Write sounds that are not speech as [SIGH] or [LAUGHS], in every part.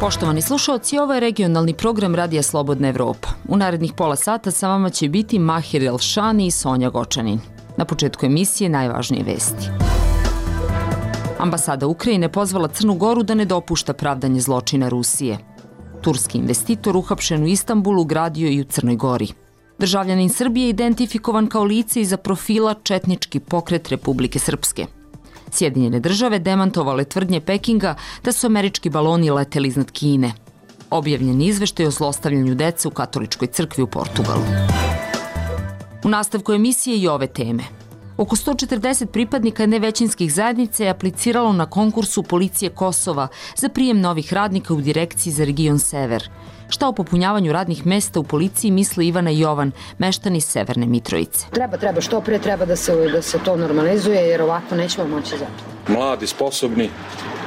Poštovani slušalci, ovo je regionalni program Radija Slobodna Evropa. U narednih pola sata sa vama će biti Mahir Elšani i Sonja Gočanin. Na početku emisije najvažnije vesti. Ambasada Ukrajine pozvala Crnu Goru da ne dopušta pravdanje zločina Rusije. Turski investitor uhapšen u Istanbulu gradio i u Crnoj Gori. Državljanin Srbije identifikovan kao lice iza profila Četnički pokret Republike Srpske – Sjedinjene države demantovale tvrdnje Pekinga da su američki baloni leteli iznad Kine. Objavljen izveštaj o zlostavljanju dece u katoličkoj crkvi u Portugalu. U nastavku emisije i ove teme. Oko 140 pripadnika nevećinskih zajednica je apliciralo na konkursu Policije Kosova za prijem novih radnika u direkciji za region Sever – Šta o popunjavanju radnih mesta u policiji misli Ivana Jovan, meštan iz Severne Mitrovice. Treba, treba, što pre treba da se, da se to normalizuje, jer ovako nećemo moći zato. Mladi, sposobni,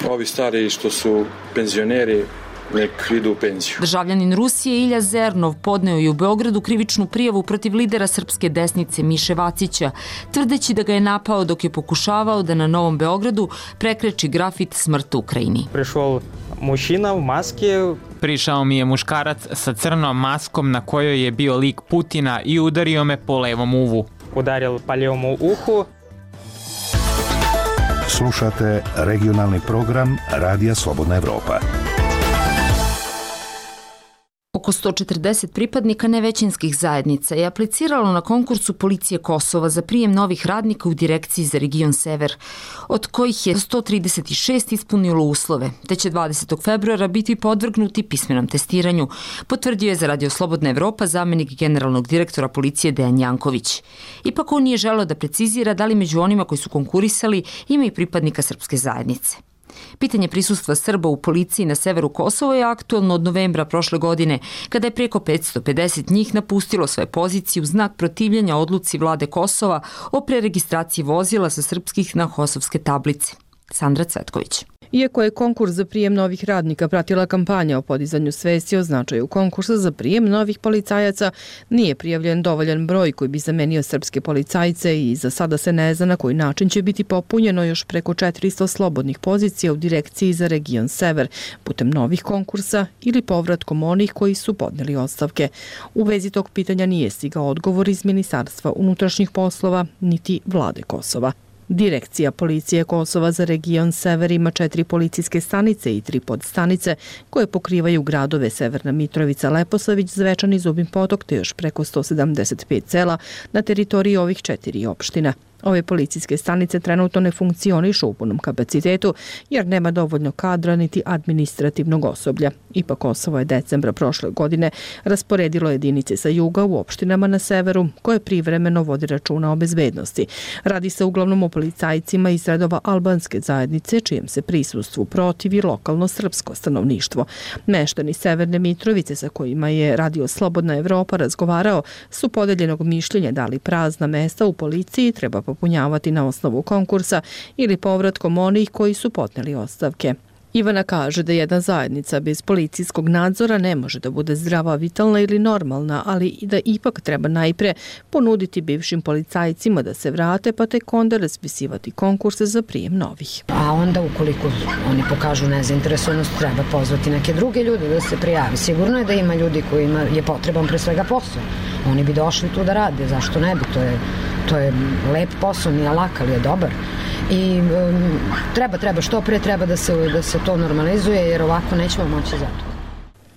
ovi stari što su penzioneri, nek idu u penziju. Državljanin Rusije Ilja Zernov podneo je u Beogradu krivičnu prijavu protiv lidera srpske desnice Miše Vacića, tvrdeći da ga je napao dok je pokušavao da na Novom Beogradu prekreči grafit smrt Ukrajini. Prišao mušina u maske Prišao mi je muškarac sa crnom maskom na kojoj je bio lik Putina i udario me po levom uvu. Udaril po levom uhu. Slušate regionalni program Radija Slobodna Evropa. Oko 140 pripadnika nevećinskih zajednica je apliciralo na konkursu Policije Kosova za prijem novih radnika u direkciji za region Sever, od kojih je 136 ispunilo uslove, te će 20. februara biti podvrgnuti pismenom testiranju, potvrdio je za Radio Slobodna Evropa zamenik generalnog direktora policije Dejan Janković. Ipak on nije želeo da precizira da li među onima koji su konkurisali ima i pripadnika srpske zajednice. Pitanje prisustva Srba u policiji na severu Kosova je aktualno od novembra prošle godine, kada je preko 550 njih napustilo svoje pozicije u znak protivljenja odluci vlade Kosova o preregistraciji vozila sa srpskih na kosovske tablice. Sandra Cvetković. Iako je konkurs za prijem novih radnika pratila kampanja o podizanju svesti o značaju konkursa za prijem novih policajaca, nije prijavljen dovoljan broj koji bi zamenio srpske policajce i za sada se ne zna na koji način će biti popunjeno još preko 400 slobodnih pozicija u direkciji za region Sever putem novih konkursa ili povratkom onih koji su podneli ostavke. U vezi tog pitanja nije stigao odgovor iz Ministarstva unutrašnjih poslova niti vlade Kosova. Direkcija policije Kosova za region Sever ima četiri policijske stanice i tri podstanice koje pokrivaju gradove Severna Mitrovica, Leposavić, Zvečan i Zubin potok te još preko 175 sela na teritoriji ovih četiri opština. Ove policijske stanice trenutno ne funkcionišu u punom kapacitetu jer nema dovoljno kadra niti administrativnog osoblja. Ipak Kosovo je decembra prošle godine rasporedilo jedinice sa juga u opštinama na severu koje privremeno vodi računa o bezbednosti. Radi se uglavnom o policajcima iz redova albanske zajednice čijem se prisustvu protivi lokalno srpsko stanovništvo. Meštani Severne Mitrovice sa kojima je Radio Slobodna Evropa razgovarao su podeljenog mišljenja da li prazna mesta u policiji treba popunjavati na osnovu konkursa ili povratkom onih koji su potneli ostavke. Ivana kaže da jedna zajednica bez policijskog nadzora ne može da bude zdrava, vitalna ili normalna, ali i da ipak treba najpre ponuditi bivšim policajcima da se vrate, pa tek onda raspisivati konkurse za prijem novih. A onda ukoliko oni pokažu nezainteresovanost, treba pozvati neke druge ljude da se prijavi. Sigurno je da ima ljudi kojima je potreban pre svega posao. Oni bi došli tu da rade, zašto ne bi? To je, to je lep posao, nije lak, ali je dobar i um, treba, treba, što pre treba da se, da se to normalizuje jer ovako nećemo moći za to.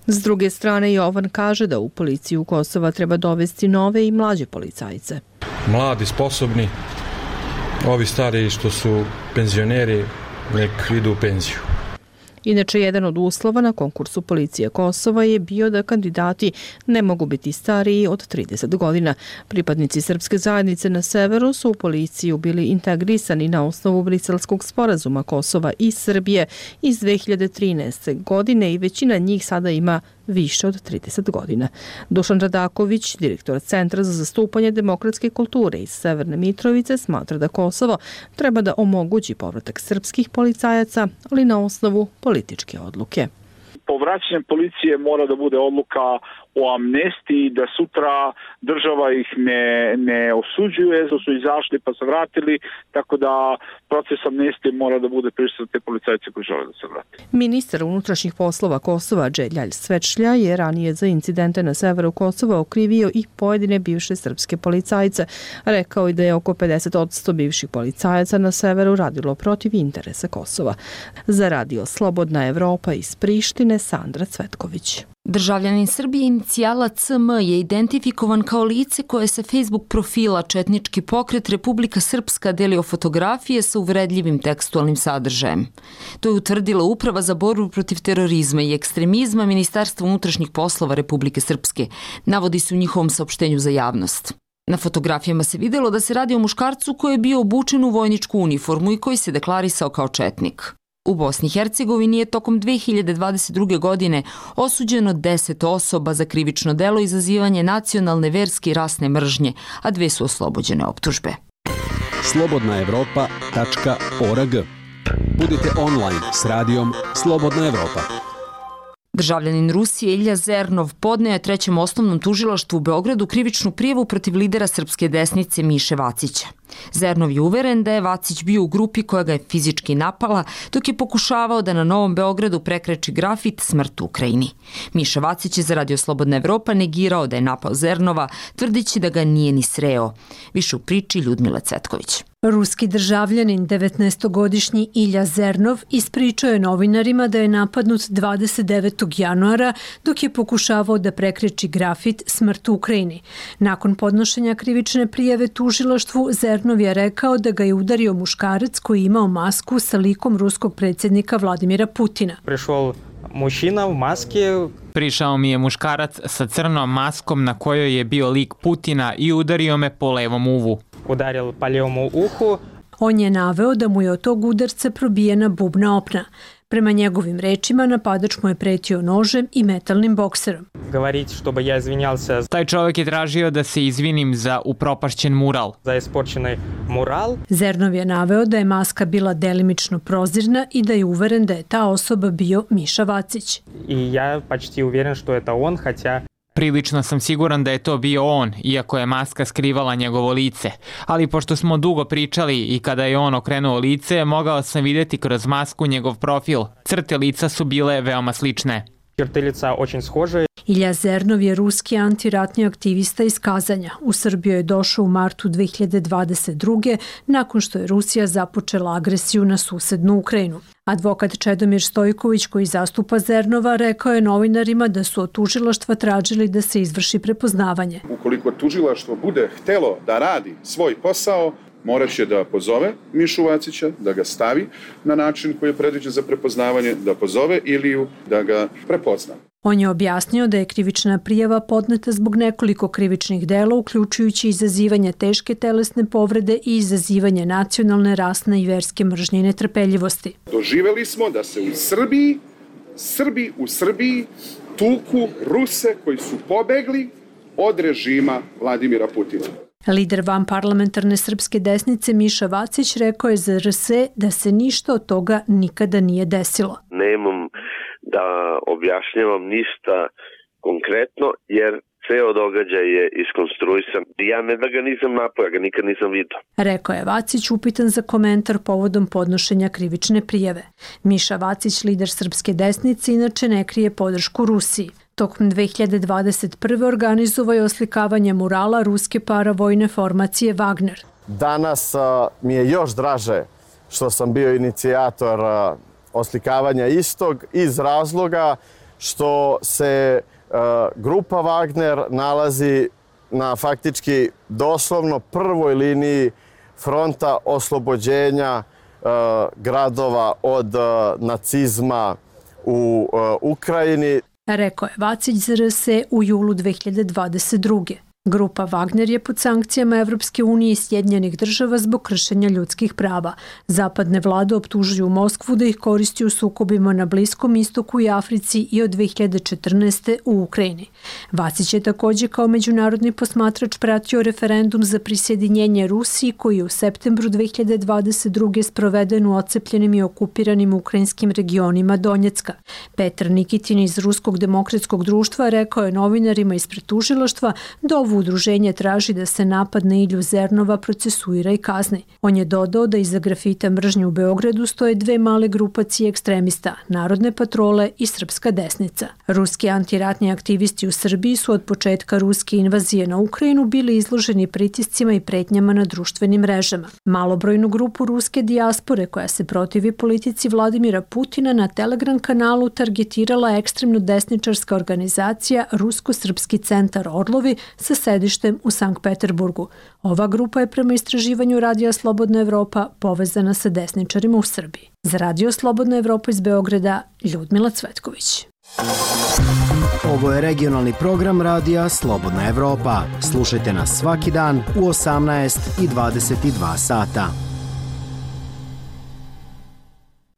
S druge strane, Jovan kaže da u policiju Kosova treba dovesti nove i mlađe policajce. Mladi, sposobni, ovi stari što su penzioneri, nek idu u penziju. Inače, jedan od uslova na konkursu Policije Kosova je bio da kandidati ne mogu biti stariji od 30 godina. Pripadnici Srpske zajednice na severu su u policiju bili integrisani na osnovu briselskog sporazuma Kosova i Srbije iz 2013. godine i većina njih sada ima više od 30 godina. Dušan Radaković, direktor Centra za zastupanje demokratske kulture iz Severne Mitrovice, smatra da Kosovo treba da omogući povratak srpskih policajaca, ali na osnovu političke odluke. Povraćanje policije mora da bude odluka o amnestiji da sutra država ih ne, ne osuđuje, da su izašli pa se vratili, tako da proces amnestije mora da bude prisutan te policajce koji žele da se vrati. Ministar unutrašnjih poslova Kosova Dželjalj Svečlja je ranije za incidente na severu Kosova okrivio i pojedine bivše srpske policajce. Rekao je da je oko 50% bivših policajaca na severu radilo protiv interesa Kosova. Za radio Slobodna Evropa iz Prištine Sandra Cvetković. Državljanin Srbije inicijala CM je identifikovan kao lice koje sa Facebook profila Četnički pokret Republika Srpska delio fotografije sa uvredljivim tekstualnim sadržajem. To je utvrdila Uprava za borbu protiv terorizma i ekstremizma Ministarstva unutrašnjih poslova Republike Srpske, navodi se u njihovom saopštenju za javnost. Na fotografijama se videlo da se radi o muškarcu koji je bio obučen u vojničku uniformu i koji se deklarisao kao četnik. U Bosni i Hercegovini je tokom 2022. godine osuđeno 10 osoba za krivično delo izazivanje nacionalne, verske i rasne mržnje, a dve su oslobođene optužbe. Slobodna Evropa.org Budite online s radijom Slobodna Evropa. Državljanin Rusije Ilja Zernov podneo je trećem osnovnom tužilaštvu u Beogradu krivičnu prijevu protiv lidera srpske desnice Miše Vacića. Zernov je uveren da je Vacić bio u grupi koja ga je fizički napala dok je pokušavao da na Novom Beogradu prekreči grafit Smrt Ukrajini. Miša Vacić je za Radio Slobodna Evropa negirao da je napao Zernova, tvrdići da ga nije ni sreo. Više u priči Ljudmila Cetković. Ruski državljanin 19-godišnji Ilja Zernov ispričao je novinarima da je napadnut 29. januara dok je pokušavao da prekreči grafit Smrt Ukrajini. Nakon podnošenja krivične prijave tužilaštvu, Zernov je rekao da ga je udario muškarac koji je imao masku sa likom ruskog predsjednika Vladimira Putina. Prišao mušina u maske Prišao mi je muškarac sa crnom maskom na kojoj je bio lik Putina i udario me po levom uvu udaril po levom uhu. On je naveo da mu je od tog udarca probijena bubna opna. Prema njegovim rečima, napadač mu je pretio nožem i metalnim bokserom. Govorit чтобы я извинялся. Taj čovjek je tražio da se izvinim za upropašćen mural. Za isporčeni mural. Zernov je naveo da je maska bila delimično prozirna i da je uveren da je ta osoba bio Miša Vacić. I ja почти уверен, что это он, хотя Prilično sam siguran da je to bio on, iako je maska skrivala njegovo lice. Ali pošto smo dugo pričali i kada je on okrenuo lice, mogao sam videti kroz masku njegov profil. Crte lica su bile veoma slične. Черты лица очень схожи. Ilja Zernov je ruski antiratni aktivista iz Kazanja. U Srbiju je došao u martu 2022. nakon što je Rusija započela agresiju na susednu Ukrajinu. Advokat Čedomir Stojković koji zastupa Zernova rekao je novinarima da su od tužilaštva tražili da se izvrši prepoznavanje. Ukoliko tužilaštvo bude htelo da radi svoj posao, moraće da pozove Mišu Vacića, da ga stavi na način koji je predviđen za prepoznavanje, da pozove Iliju, da ga prepozna. On je objasnio da je krivična prijava podneta zbog nekoliko krivičnih dela, uključujući izazivanje teške telesne povrede i izazivanje nacionalne, rasne i verske mržnje i netrpeljivosti. Doživeli smo da se u Srbiji, Srbi u Srbiji tuku Ruse koji su pobegli od režima Vladimira Putina. Lider van parlamentarne srpske desnice Miša Vacić rekao je za RS da se ništa od toga nikada nije desilo. Nemam da objašnjavam ništa konkretno, jer ceo događaj je iskonstruisan. Ja ne da ga nisam napao, ja ga nikad nisam vidio. Rekao je Vacić upitan za komentar povodom podnošenja krivične prijeve. Miša Vacić, lider srpske desnice, inače ne krije podršku Rusiji. Tokom 2021. organizovao je oslikavanje murala ruske paravojne formacije Wagner. Danas a, mi je još draže što sam bio inicijator a, oslikavanja istog iz razloga što se a, grupa Wagner nalazi na faktički doslovno prvoj liniji fronta oslobođenja gradova od nacizma u Ukrajini rekao je Vacić za RS u julu 2022. Grupa Wagner je pod sankcijama Evropske unije i Sjedinjenih država zbog kršenja ljudskih prava. Zapadne vlade optužuju Moskvu da ih koristi u sukobima na Bliskom istoku i Africi i od 2014. u Ukrajini. Vasić je takođe kao međunarodni posmatrač pratio referendum za prisjedinjenje Rusiji koji je u septembru 2022. sproveden u ocepljenim i okupiranim ukrajinskim regionima Donjecka. Petar Nikitin iz Ruskog demokratskog društva rekao je novinarima ispred tužilaštva da ovu udruženje traži da se napad na Ilju Zernova procesuira i kazni. On je dodao da iza grafita mržnje u Beogradu stoje dve male grupacije ekstremista, Narodne patrole i Srpska desnica. Ruski antiratni aktivisti u Srbiji su od početka ruske invazije na Ukrajinu bili izloženi pritiscima i pretnjama na društvenim mrežama. Malobrojnu grupu ruske dijaspore koja se protivi politici Vladimira Putina na Telegram kanalu targetirala ekstremno desničarska organizacija Rusko-Srpski centar Orlovi sa sedištem u Sankt Peterburgu. Ova grupa je prema istraživanju Radija Slobodna Evropa povezana sa desničarima u Srbiji. Za Radio Slobodna Evropa iz Beograda, Ljudmila Cvetković. Ovo je regionalni program Radija Slobodna Evropa. Slušajte nas svaki dan u 18 i 22 sata.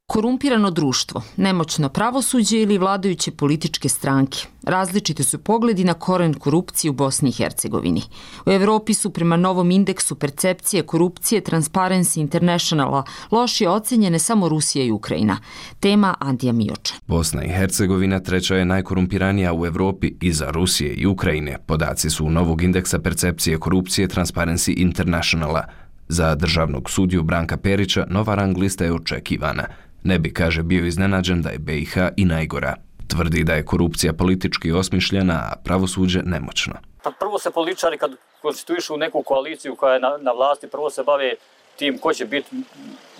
Korumpirano društvo, nemoćno pravosuđe ili vladajuće političke stranke. Različite su pogledi na koren korupcije u Bosni i Hercegovini. U Evropi su prema novom indeksu percepcije korupcije Transparency Internationala lošije ocenjene samo Rusija i Ukrajina. Tema Andija Mioča. Bosna i Hercegovina treća je najkorumpiranija u Evropi iza Rusije i Ukrajine. Podaci su novog indeksa percepcije korupcije Transparency Internationala. Za državnog sudiju Branka Perića nova rang lista je očekivana – Ne bi, kaže, bio iznenađen da je BiH i najgora. Tvrdi da je korupcija politički osmišljena, a pravosuđe nemoćno. Pa prvo se političari kad konstituišu neku koaliciju koja je na, na vlasti, prvo se bave tim ko će biti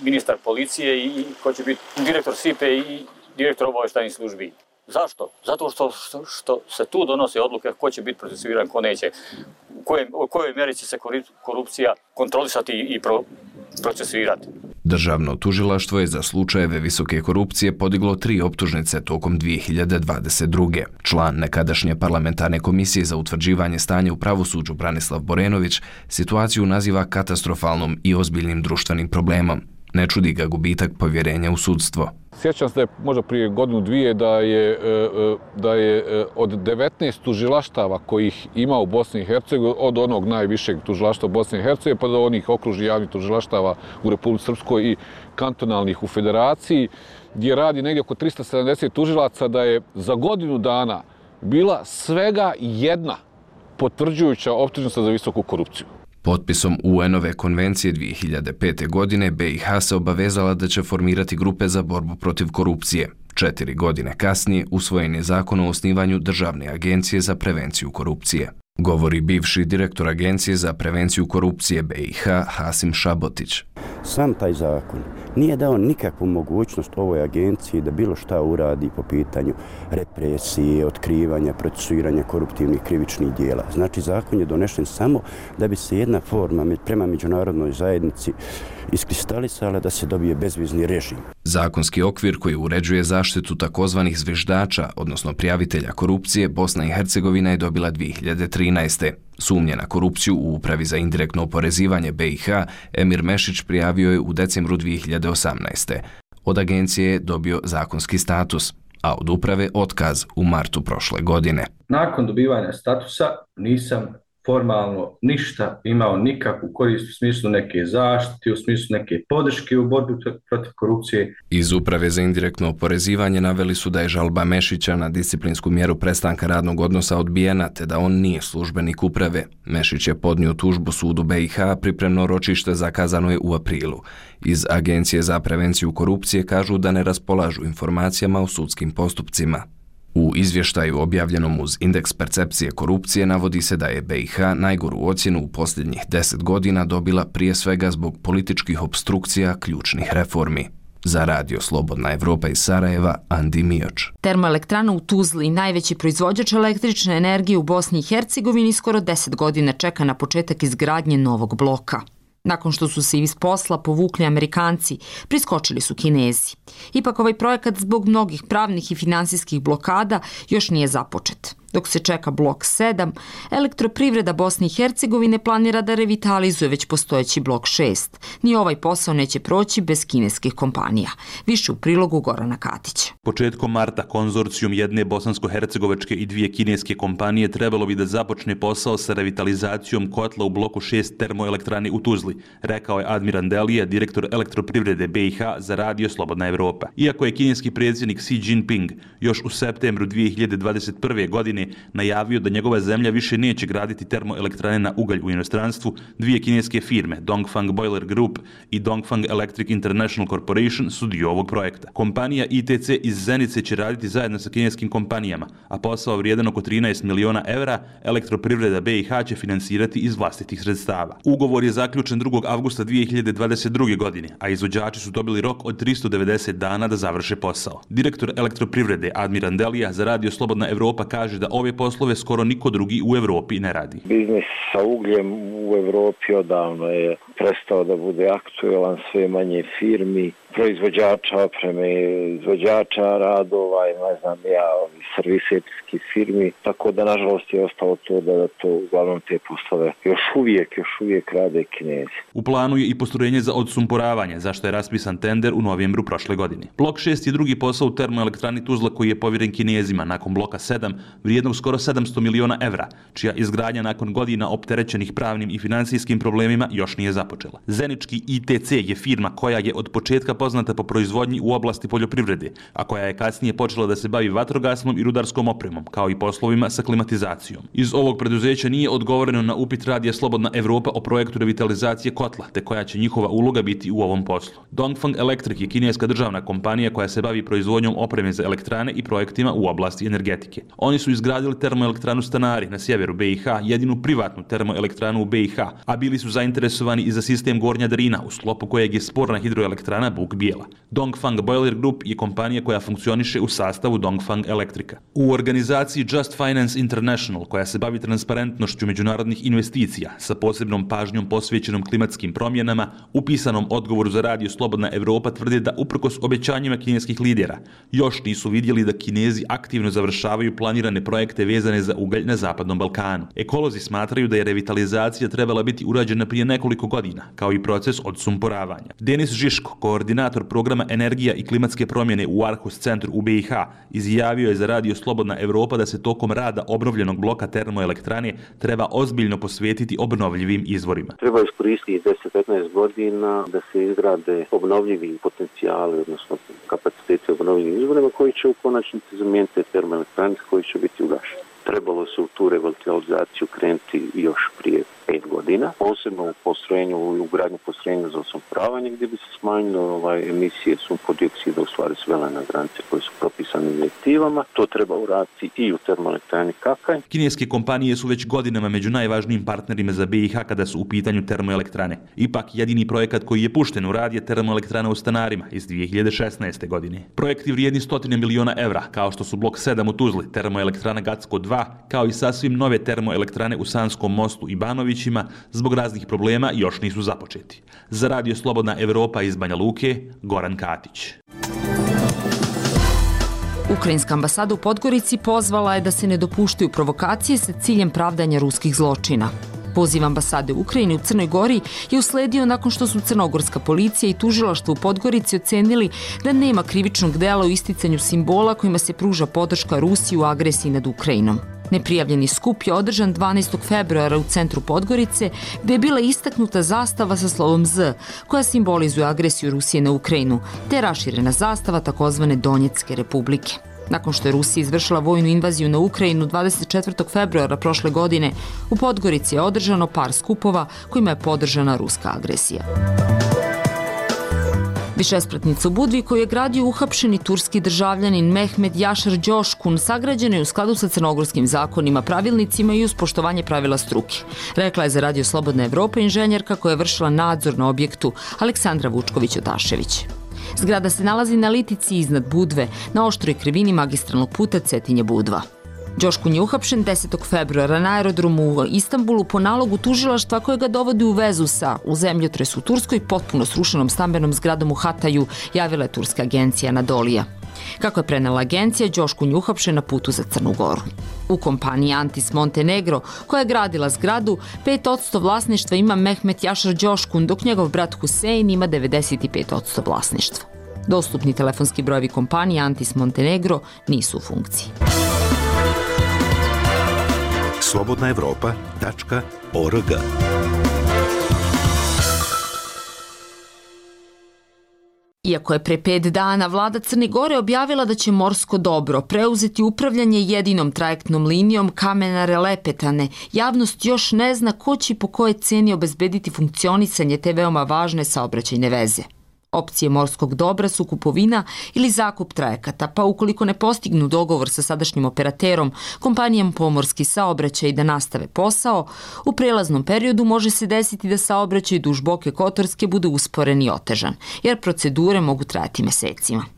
ministar policije i ko će biti direktor SIPE i direktor obaveštajnih službi. Zašto? Zato što, što, što se tu donose odluke ko će biti procesuiran, ko neće, u kojoj, u kojoj meri će se korupcija kontrolisati i pro, procesuirati. Državno tužilaštvo je za slučajeve visoke korupcije podiglo tri optužnice tokom 2022. Član nekadašnje parlamentarne komisije za utvrđivanje stanja u pravosuđu Branislav Borenović situaciju naziva katastrofalnom i ozbiljnim društvenim problemom. Ne čudi ga gubitak povjerenja u sudstvo. Sjećam se da je možda prije godinu dvije da je, e, e, da je e, od 19 tužilaštava kojih ima u Bosni i Hercegovini, od onog najvišeg tužilaštva Bosne i Hercegovine pa do onih okružnih javnih tužilaštava u Republike Srpskoj i kantonalnih u Federaciji, gdje radi negdje oko 370 tužilaca, da je za godinu dana bila svega jedna potvrđujuća optužnica za visoku korupciju. Potpisom UN-ove konvencije 2005. godine BiH se obavezala da će formirati grupe za borbu protiv korupcije. Četiri godine kasnije usvojen je zakon o osnivanju Državne agencije za prevenciju korupcije. Govori bivši direktor Agencije za prevenciju korupcije BiH Hasim Šabotić. Sam taj zakon nije dao nikakvu mogućnost ovoj agenciji da bilo šta uradi po pitanju represije, otkrivanja, procesuiranja koruptivnih krivičnih dijela. Znači, zakon je donešen samo da bi se jedna forma prema međunarodnoj zajednici iskristalisala da se dobije bezvizni režim. Zakonski okvir koji uređuje zaštitu takozvanih zviždača, odnosno prijavitelja korupcije, Bosna i Hercegovina je dobila 2013. Sumnje na korupciju u Upravi za indirektno oporezivanje BiH Emir Mešić prijavio je u decembru 2018. Od agencije je dobio zakonski status, a od uprave otkaz u martu prošle godine. Nakon dobivanja statusa nisam formalno ništa imao nikakvu korist u smislu neke zaštite, u smislu neke podrške u borbi protiv korupcije. Iz Uprave za indirektno oporezivanje naveli su da je žalba Mešića na disciplinsku mjeru prestanka radnog odnosa odbijena, te da on nije službenik uprave. Mešić je podnio tužbu sudu BiH, pripremno ročište zakazano je u aprilu. Iz Agencije za prevenciju korupcije kažu da ne raspolažu informacijama o sudskim postupcima. U izvještaju objavljenom uz indeks percepcije korupcije navodi se da je BiH najgoru ocjenu u posljednjih deset godina dobila prije svega zbog političkih obstrukcija ključnih reformi. Za radio Slobodna Evropa iz Sarajeva, Andi Mioč. Termoelektrana u Tuzli, najveći proizvođač električne energije u Bosni i Hercegovini, skoro 10 godina čeka na početak izgradnje novog bloka. Nakon što su se iz posla povukli Amerikanci, priskočili su Kinezi. Ipak ovaj projekat zbog mnogih pravnih i finansijskih blokada još nije započet. Dok se čeka blok 7, elektroprivreda Bosne i Hercegovine planira da revitalizuje već postojeći blok 6. Ni ovaj posao neće proći bez kineskih kompanija. Više u prilogu Gorana Katića. Početkom marta konzorcijum jedne bosansko-hercegovačke i dvije kineske kompanije trebalo bi da započne posao sa revitalizacijom kotla u bloku 6 termoelektrani u Tuzli, rekao je Admiran Delija, direktor elektroprivrede BiH za radio Slobodna Evropa. Iako je kineski predsjednik Xi Jinping još u septembru 2021. godine najavio da njegova zemlja više neće graditi termoelektrane na ugalj u inostranstvu, dvije kineske firme, Dongfang Boiler Group i Dongfang Electric International Corporation su dio ovog projekta. Kompanija ITC iz Zenice će raditi zajedno sa kineskim kompanijama, a posao vrijedan oko 13 miliona evra elektroprivreda BiH će finansirati iz vlastitih sredstava. Ugovor je zaključen 2. avgusta 2022. godine, a izvođači su dobili rok od 390 dana da završe posao. Direktor elektroprivrede Admiran Delija za Radio Slobodna Evropa kaže da ove poslove skoro niko drugi u Evropi ne radi. Biznis sa ugljem u Evropi odavno je prestao da bude aktuelan, sve manje firmi, proizvođača opreme, izvođača radova i ne znam ja, ovi servisetskih firmi, tako da nažalost je ostalo to da to uglavnom te poslove još uvijek, još uvijek rade kinezi. U planu je i postrojenje za odsumporavanje, zašto je raspisan tender u novembru prošle godine. Blok 6 je drugi posao u termoelektrani Tuzla koji je povjeren kinezima nakon bloka 7, vrijednog skoro 700 miliona evra, čija izgradnja nakon godina opterećenih pravnim i finansijskim problemima još nije započela. Zenički ITC je firma koja je od početka poznata po proizvodnji u oblasti poljoprivrede, a koja je kasnije počela da se bavi vatrogasnom i rudarskom opremom, kao i poslovima sa klimatizacijom. Iz ovog preduzeća nije odgovoreno na upit Radija Slobodna Evropa o projektu revitalizacije kotla, te koja će njihova uloga biti u ovom poslu. Dongfang Electric je kineska državna kompanija koja se bavi proizvodnjom opreme za elektrane i projektima u oblasti energetike. Oni su izgradili termoelektranu Stanari na sjeveru BiH, jedinu privatnu termoelektranu u BiH, a bili su zainteresovani i za sistem Gornja Drina, u sklopu kojeg je sporna hidroelektrana Buk Bijela. Dongfang Boiler Group je kompanija koja funkcioniše u sastavu Dongfang Elektrika. U organizaciji Just Finance International, koja se bavi transparentnošću međunarodnih investicija sa posebnom pažnjom posvećenom klimatskim promjenama, u pisanom odgovoru za radio Slobodna Evropa tvrde da uprkos obećanjima kineskih lidera, još nisu vidjeli da Kinezi aktivno završavaju planirane projekte vezane za ugalj na Zapadnom Balkanu. Ekolozi smatraju da je revitalizacija trebala biti urađena prije nekoliko godina, kao i proces odsumporavanja. Denis Žiško, koordinator programa Energija i klimatske promjene u Arhus centru u BiH, izjavio je za radio Slobodna Evropa da se tokom rada obnovljenog bloka termoelektrane treba ozbiljno posvetiti obnovljivim izvorima. Treba iskoristiti 10-15 godina da se izgrade obnovljivi potencijali, odnosno kapacitete obnovljivim izvorima koji će u konačnici zamijeniti te termoelektrane koji će biti ugašeni. Trebalo se u tu revitalizaciju krenuti još prije pet godina, posebno u postrojenju, u gradnju postrojenja za osumporavanje gdje bi se smanjilo ovaj, emisije sumpodioksida u stvari svele na granice koje su propisane direktivama. To treba uraditi i u termoelektrani Kakaj. Kineske kompanije su već godinama među najvažnijim partnerima za BiH kada su u pitanju termoelektrane. Ipak jedini projekat koji je pušten u rad je termoelektrana u Stanarima iz 2016. godine. Projekti vrijedni stotine miliona evra, kao što su blok 7 u Tuzli, termoelektrana Gacko 2, kao i sasvim nove termoelektrane u Sanskom mostu i Banovi Mitrovićima zbog raznih problema još nisu započeti. Za Radio Slobodna Evropa iz Banja Luke, Goran Katić. Ukrajinska ambasada u Podgorici pozvala je da se ne dopuštaju provokacije sa ciljem pravdanja ruskih zločina. Poziv ambasade Ukrajine u Crnoj Gori je usledio nakon što su crnogorska policija i tužilaštvo u Podgorici ocenili da nema krivičnog dela u isticanju simbola kojima se pruža podrška Rusiji u agresiji nad Ukrajinom. Neprijavljeni skup je održan 12. februara u centru Podgorice, gde je bila istaknuta zastava sa slovom Z, koja simbolizuje agresiju Rusije na Ukrajinu, te raširena zastava takozvane Donjetske republike. Nakon što je Rusija izvršila vojnu invaziju na Ukrajinu 24. februara prošle godine, u Podgorici je održano par skupova kojima je podržana ruska agresija. Višespratnica u Budvi koju je gradio uhapšeni turski državljanin Mehmed Jašar Đoškun sagrađena je u skladu sa crnogorskim zakonima, pravilnicima i uz poštovanje pravila struke. Rekla je za Radio Slobodna Evropa inženjerka koja je vršila nadzor na objektu Aleksandra Vučković-Otašević. Zgrada se nalazi na litici iznad Budve, na oštroj krivini magistralnog puta Cetinje-Budva. Đoškun je uhapšen 10. februara na aerodromu u Istanbulu po nalogu tužilaštva koje ga dovodi u vezu sa u zemljotres u Turskoj potpuno srušenom stambenom zgradom u Hataju, javila je turska agencija Anadolija. Kako je prenela agencija, Đoškun je uhapšen na putu za Crnu Goru. U kompaniji Antis Montenegro, koja je gradila zgradu, 5% vlasništva ima Mehmet Jašar Đoškun, dok njegov brat Husein ima 95% vlasništva. Dostupni telefonski brojevi kompanije Antis Montenegro nisu u funkciji. Slobodna Evropa.org Iako je pre pet dana vlada Crne Gore objavila da će morsko dobro preuzeti upravljanje jedinom trajektnom linijom Kamenare-Lepetane, javnost još ne zna ko će po koje ceni obezbediti funkcionisanje te veoma važne saobraćajne veze. Opcije morskog dobra su kupovina ili zakup trajekata, pa ukoliko ne postignu dogovor sa sadašnjim operaterom, kompanijom Pomorski saobraćaj da nastave posao, u prelaznom periodu može se desiti da saobraćaj duž Boke Kotorske bude usporen i otežan, jer procedure mogu trajati mesecima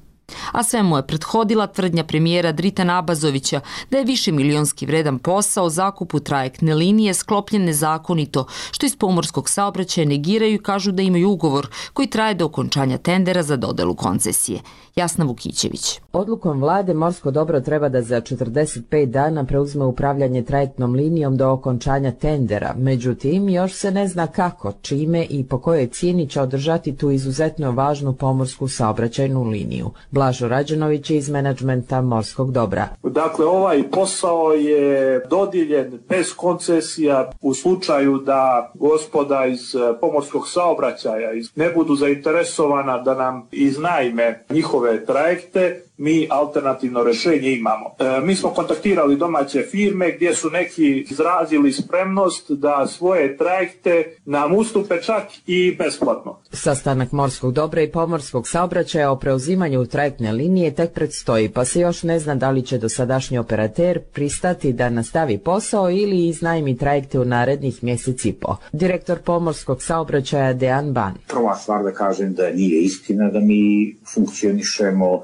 a sve mu je prethodila tvrdnja premijera Drita Nabazovića da je više milionski vredan posao zakupu trajektne linije sklopljen nezakonito, što iz pomorskog saobraćaja negiraju i kažu da imaju ugovor koji traje do okončanja tendera za dodelu koncesije. Jasna Vukićević. Odlukom vlade Morsko dobro treba da za 45 dana preuzme upravljanje trajektnom linijom do okončanja tendera. Međutim, još se ne zna kako, čime i po kojoj cijeni će održati tu izuzetno važnu pomorsku saobraćajnu liniju. Blažo Rađenović iz menadžmenta Morskog dobra. Dakle, ovaj posao je dodiljen bez koncesija u slučaju da gospoda iz pomorskog saobraćaja ne budu zainteresovana da nam iznajme njihove trajekte, mi alternativno rešenje imamo. E, mi smo kontaktirali domaće firme gdje su neki izrazili spremnost da svoje trajekte nam ustupe čak i besplatno. Sastanak morskog dobra i pomorskog saobraćaja o preuzimanju trajektne linije tek predstoji, pa se još ne zna da li će dosadašnji operater pristati da nastavi posao ili iznajmi trajekte u narednih mjesec i po. Direktor pomorskog saobraćaja Dejan Ban. Prva stvar da kažem da nije istina da mi funkcionišemo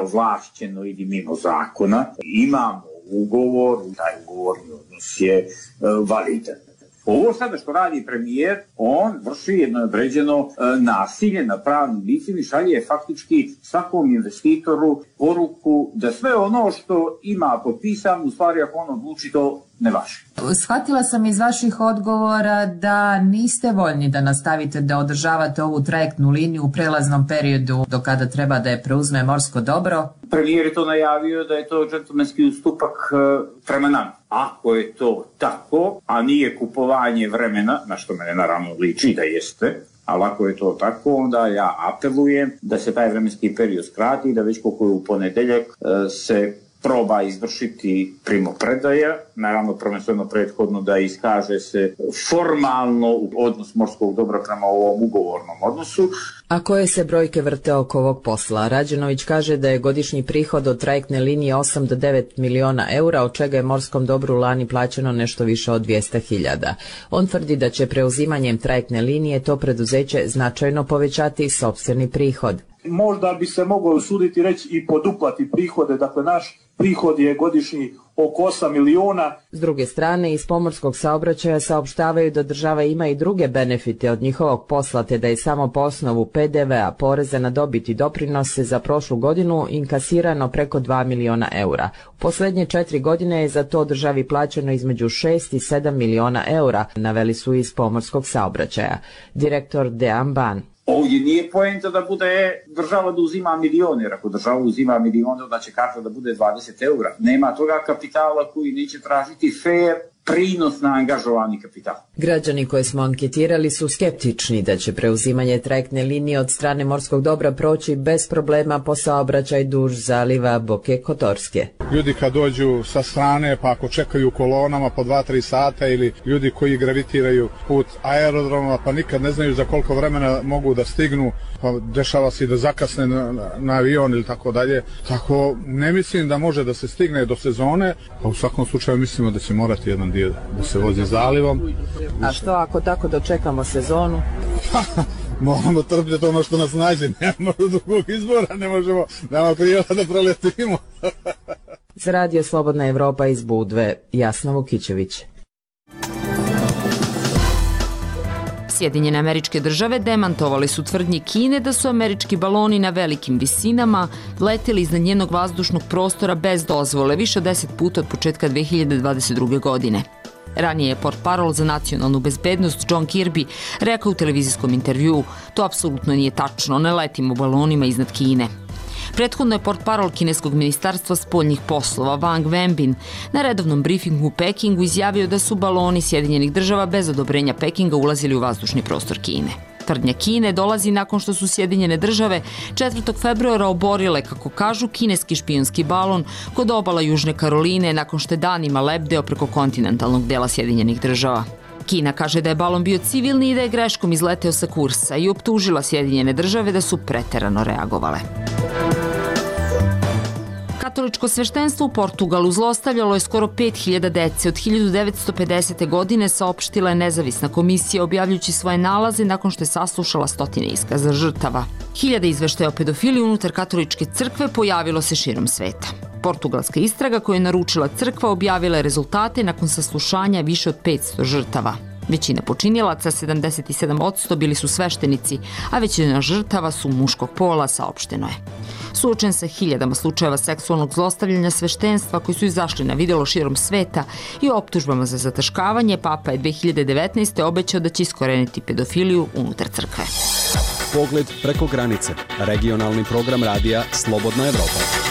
neovlašćeno ili mimo zakona. Imamo ugovor, taj ugovorni odnos je validan. Ovo sada što radi premijer, on vrši jedno određeno nasilje na pravnim licima i šalje faktički svakom investitoru poruku da sve ono što ima potpisano, u stvari ako on odluči to ne važi. Shvatila sam iz vaših odgovora da niste voljni da nastavite da održavate ovu trajektnu liniju u prelaznom periodu do kada treba da je preuzme morsko dobro. Premijer je to najavio da je to džentlmenski ustupak prema nama. Ako je to tako, a nije kupovanje vremena, na što mene naravno liči da jeste, ali ako je to tako, onda ja apelujem da se taj vremenski period skrati, da već koliko je u ponedeljak se proba izvršiti primopredaja, naravno prvenstveno prethodno da iskaže se formalno odnos morskog dobra prema ovom ugovornom odnosu. A koje se brojke vrte oko ovog posla? Rađenović kaže da je godišnji prihod od trajektne linije 8 do 9 miliona eura, od čega je morskom dobru lani plaćeno nešto više od 200.000. On tvrdi da će preuzimanjem trajektne linije to preduzeće značajno povećati sopstveni prihod. Možda bi se moglo usuditi reći i poduplati prihode, dakle naš prihod je godišnji oko 8 miliona. S druge strane, iz pomorskog saobraćaja saopštavaju da država ima i druge benefite od njihovog posla, te da je samo po osnovu PDV-a, poreza na dobit i doprinose za prošlu godinu inkasirano preko 2 miliona eura. U poslednje četiri godine je za to državi plaćeno između 6 i 7 miliona eura, naveli su iz pomorskog saobraćaja. Direktor Dean Ban. Ovdje nije poenta da bude država da uzima milion, jer ako država uzima milion, onda će karta da bude 20 eura. Nema toga kapitala koji neće tražiti fair prinos na angažovani kapital. Građani koje smo anketirali su skeptični da će preuzimanje trajektne linije od strane morskog dobra proći bez problema po saobraćaj duž zaliva Boke Kotorske. Ljudi kad dođu sa strane pa ako čekaju u kolonama po 2-3 sata ili ljudi koji gravitiraju put aerodroma pa nikad ne znaju za koliko vremena mogu da stignu pa dešava se i da zakasne na, na, na avion ili tako dalje. Tako ne mislim da može da se stigne do sezone, pa u svakom slučaju mislimo da će morati jedan dio da se vozi zalivom. A što ako tako dočekamo sezonu? [LAUGHS] Moramo trpjeti ono što nas nađe, [LAUGHS] nemamo drugog izbora, ne možemo, nemamo prijela da proletimo. [LAUGHS] Za radio Slobodna Evropa iz Budve, Jasna Vukićević. Sjedinjene američke države demantovali su tvrdnje Kine da su američki baloni na velikim visinama leteli iznad njenog vazdušnog prostora bez dozvole više od 10 puta od početka 2022. godine. Ranije je port parol za nacionalnu bezbednost John Kirby rekao u televizijskom intervju to apsolutno nije tačno, ne letimo balonima iznad Kine. Prethodno je port parol kineskog ministarstva spoljnih poslova Wang Wenbin na redovnom briefingu u Pekingu izjavio da su baloni Sjedinjenih država bez odobrenja Pekinga ulazili u vazdušni prostor Kine. Tvrdnja Kine dolazi nakon što su Sjedinjene države 4. februara oborile, kako kažu, kineski špijunski balon kod obala Južne Karoline nakon što je danima lebdeo preko kontinentalnog dela Sjedinjenih država. Kina kaže da je balon bio civilni i da je greškom izleteo sa kursa i optužila Sjedinjene države da su preterano reagovale. Katoličko sveštenstvo u Portugalu zlostavljalo je skoro 5000 dece. Od 1950. godine saopštila je nezavisna komisija objavljujući svoje nalaze nakon što je saslušala stotine iskaza žrtava. Hiljada izveštaja o pedofiliji unutar katoličke crkve pojavilo se širom sveta. Portugalska istraga koju je naručila crkva objavila je rezultate nakon saslušanja više od 500 žrtava. Većina počinilaca, 77%, bili su sveštenici, a većina žrtava su muškog pola, saopšteno je. Suočen sa hiljadama slučajeva seksualnog zlostavljanja sveštenstva koji su izašli na videlo širom sveta i optužbama za zataškavanje, Papa je 2019. obećao da će iskoreniti pedofiliju unutar crkve. Pogled preko granice. Regionalni program radija Slobodna Evropa.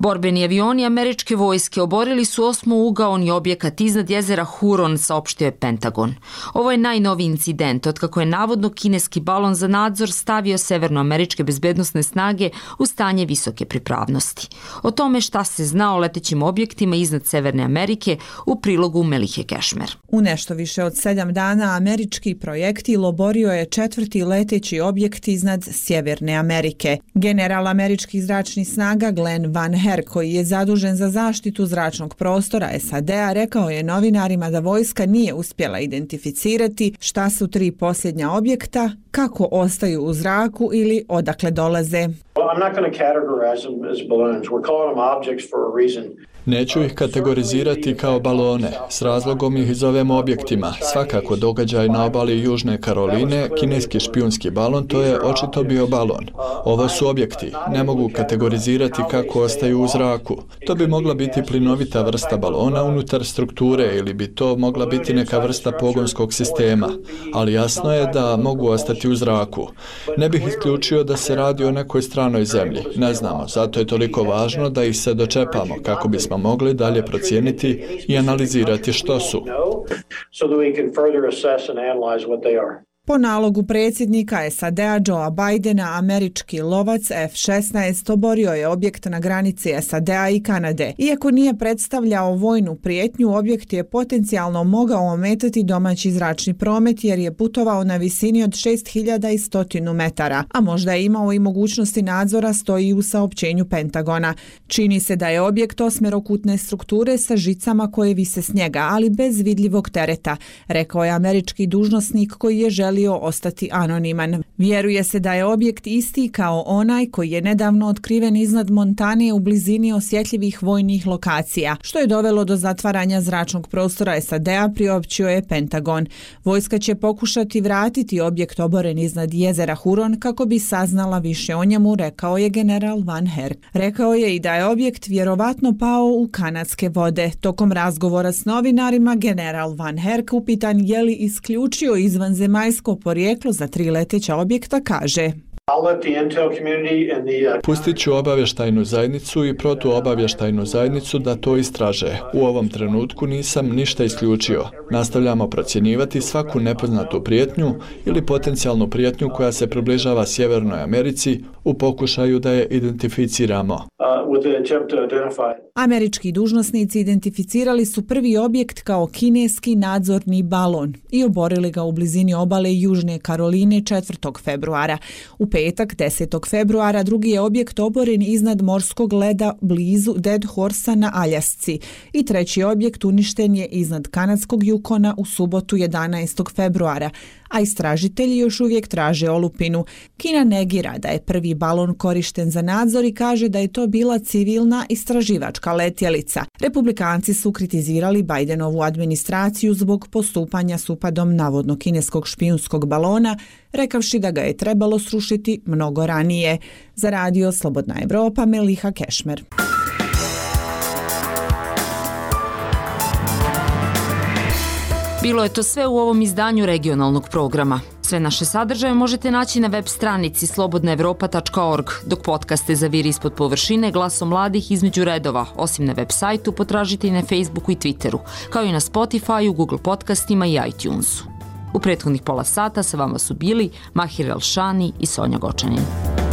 Borbeni avioni američke vojske oborili su osmougaoni objekat iznad jezera Huron, saopštio je Pentagon. Ovo je najnoviji incident od kako je navodno kineski balon za nadzor stavio severnoameričke bezbednostne snage u stanje visoke pripravnosti. O tome šta se zna o letećim objektima iznad Severne Amerike u prilogu Melihe Kešmer. U nešto više od sedam dana američki projektil oborio je četvrti leteći objekt iznad Sjeverne Amerike. General američkih zračnih snaga Glenn Van Her, koji je zadužen za zaštitu zračnog prostora SAD-a, rekao je novinarima da vojska nije uspjela identificirati šta su tri posljednja objekta, kako ostaju u zraku ili odakle dolaze. Well, I'm not going to categorize them as balloons. We're calling them objects for a reason. Neću ih kategorizirati kao balone, s razlogom ih zovemo objektima. Svakako događaj na obali Južne Karoline, kineski špijunski balon, to je očito bio balon. Ovo su objekti, ne mogu kategorizirati kako ostaju u zraku. To bi mogla biti plinovita vrsta balona unutar strukture ili bi to mogla biti neka vrsta pogonskog sistema, ali jasno je da mogu ostati u zraku. Ne bih isključio da se radi o nekoj stranoj zemlji, ne znamo, zato je toliko važno da ih se dočepamo kako bismo mogli dalje procijeniti i analizirati što su. Po nalogu predsjednika SAD-a Joea Bidena, američki lovac F-16 oborio je objekt na granici SAD-a i Kanade. Iako nije predstavljao vojnu prijetnju, objekt je potencijalno mogao ometati domaći zračni promet jer je putovao na visini od 6100 metara, a možda je imao i mogućnosti nadzora stoji u saopćenju Pentagona. Čini se da je objekt osmerokutne strukture sa žicama koje vise s njega, ali bez vidljivog tereta, rekao je američki dužnosnik koji je želio želio ostati anoniman. Vjeruje se da je objekt isti kao onaj koji je nedavno otkriven iznad Montane u blizini osjetljivih vojnih lokacija, što je dovelo do zatvaranja zračnog prostora SAD-a, priopćio je Pentagon. Vojska će pokušati vratiti objekt oboren iznad jezera Huron kako bi saznala više o njemu, rekao je general Van Herk. Rekao je i da je objekt vjerovatno pao u kanadske vode. Tokom razgovora s novinarima, general Van Herk upitan je li isključio izvanzemaljsko kinesko porijeklo za tri leteća objekta kaže Uh, Pustit ću obavještajnu zajednicu i protuobavještajnu zajednicu da to istraže. U ovom trenutku nisam ništa isključio. Nastavljamo procjenjivati svaku nepoznatu prijetnju ili potencijalnu prijetnju koja se približava Sjevernoj Americi u pokušaju da je identificiramo. Uh, Američki dužnosnici identificirali su prvi objekt kao kineski nadzorni balon i oborili ga u blizini obale Južne Karoline 4. februara. U petak 10. februara drugi je objekt oboren iznad morskog leda blizu Dead Horsa na Aljasci i treći objekt uništen je iznad kanadskog Jukona u subotu 11. februara, a istražitelji još uvijek traže olupinu. Kina negira da je prvi balon korišten za nadzor i kaže da je to bila civilna istraživačka letjelica. Republikanci su kritizirali Bidenovu administraciju zbog postupanja s upadom navodno kineskog špijunskog balona, rekavši da ga je trebalo srušiti mnogo ranije. Za radio Slobodna Evropa Meliha Kešmer. Bilo je to sve u ovom izdanju regionalnog programa. Sve naše sadržaje možete naći na web stranici slobodnaevropa.org, dok podcaste za vir ispod površine glasom mladih između redova, osim na web sajtu, potražite i na Facebooku i Twitteru, kao i na Spotifyu, Google podcastima i iTunesu. U prethodnih pola sata sa vama su bili Mahir Elšani i Sonja Gočanin.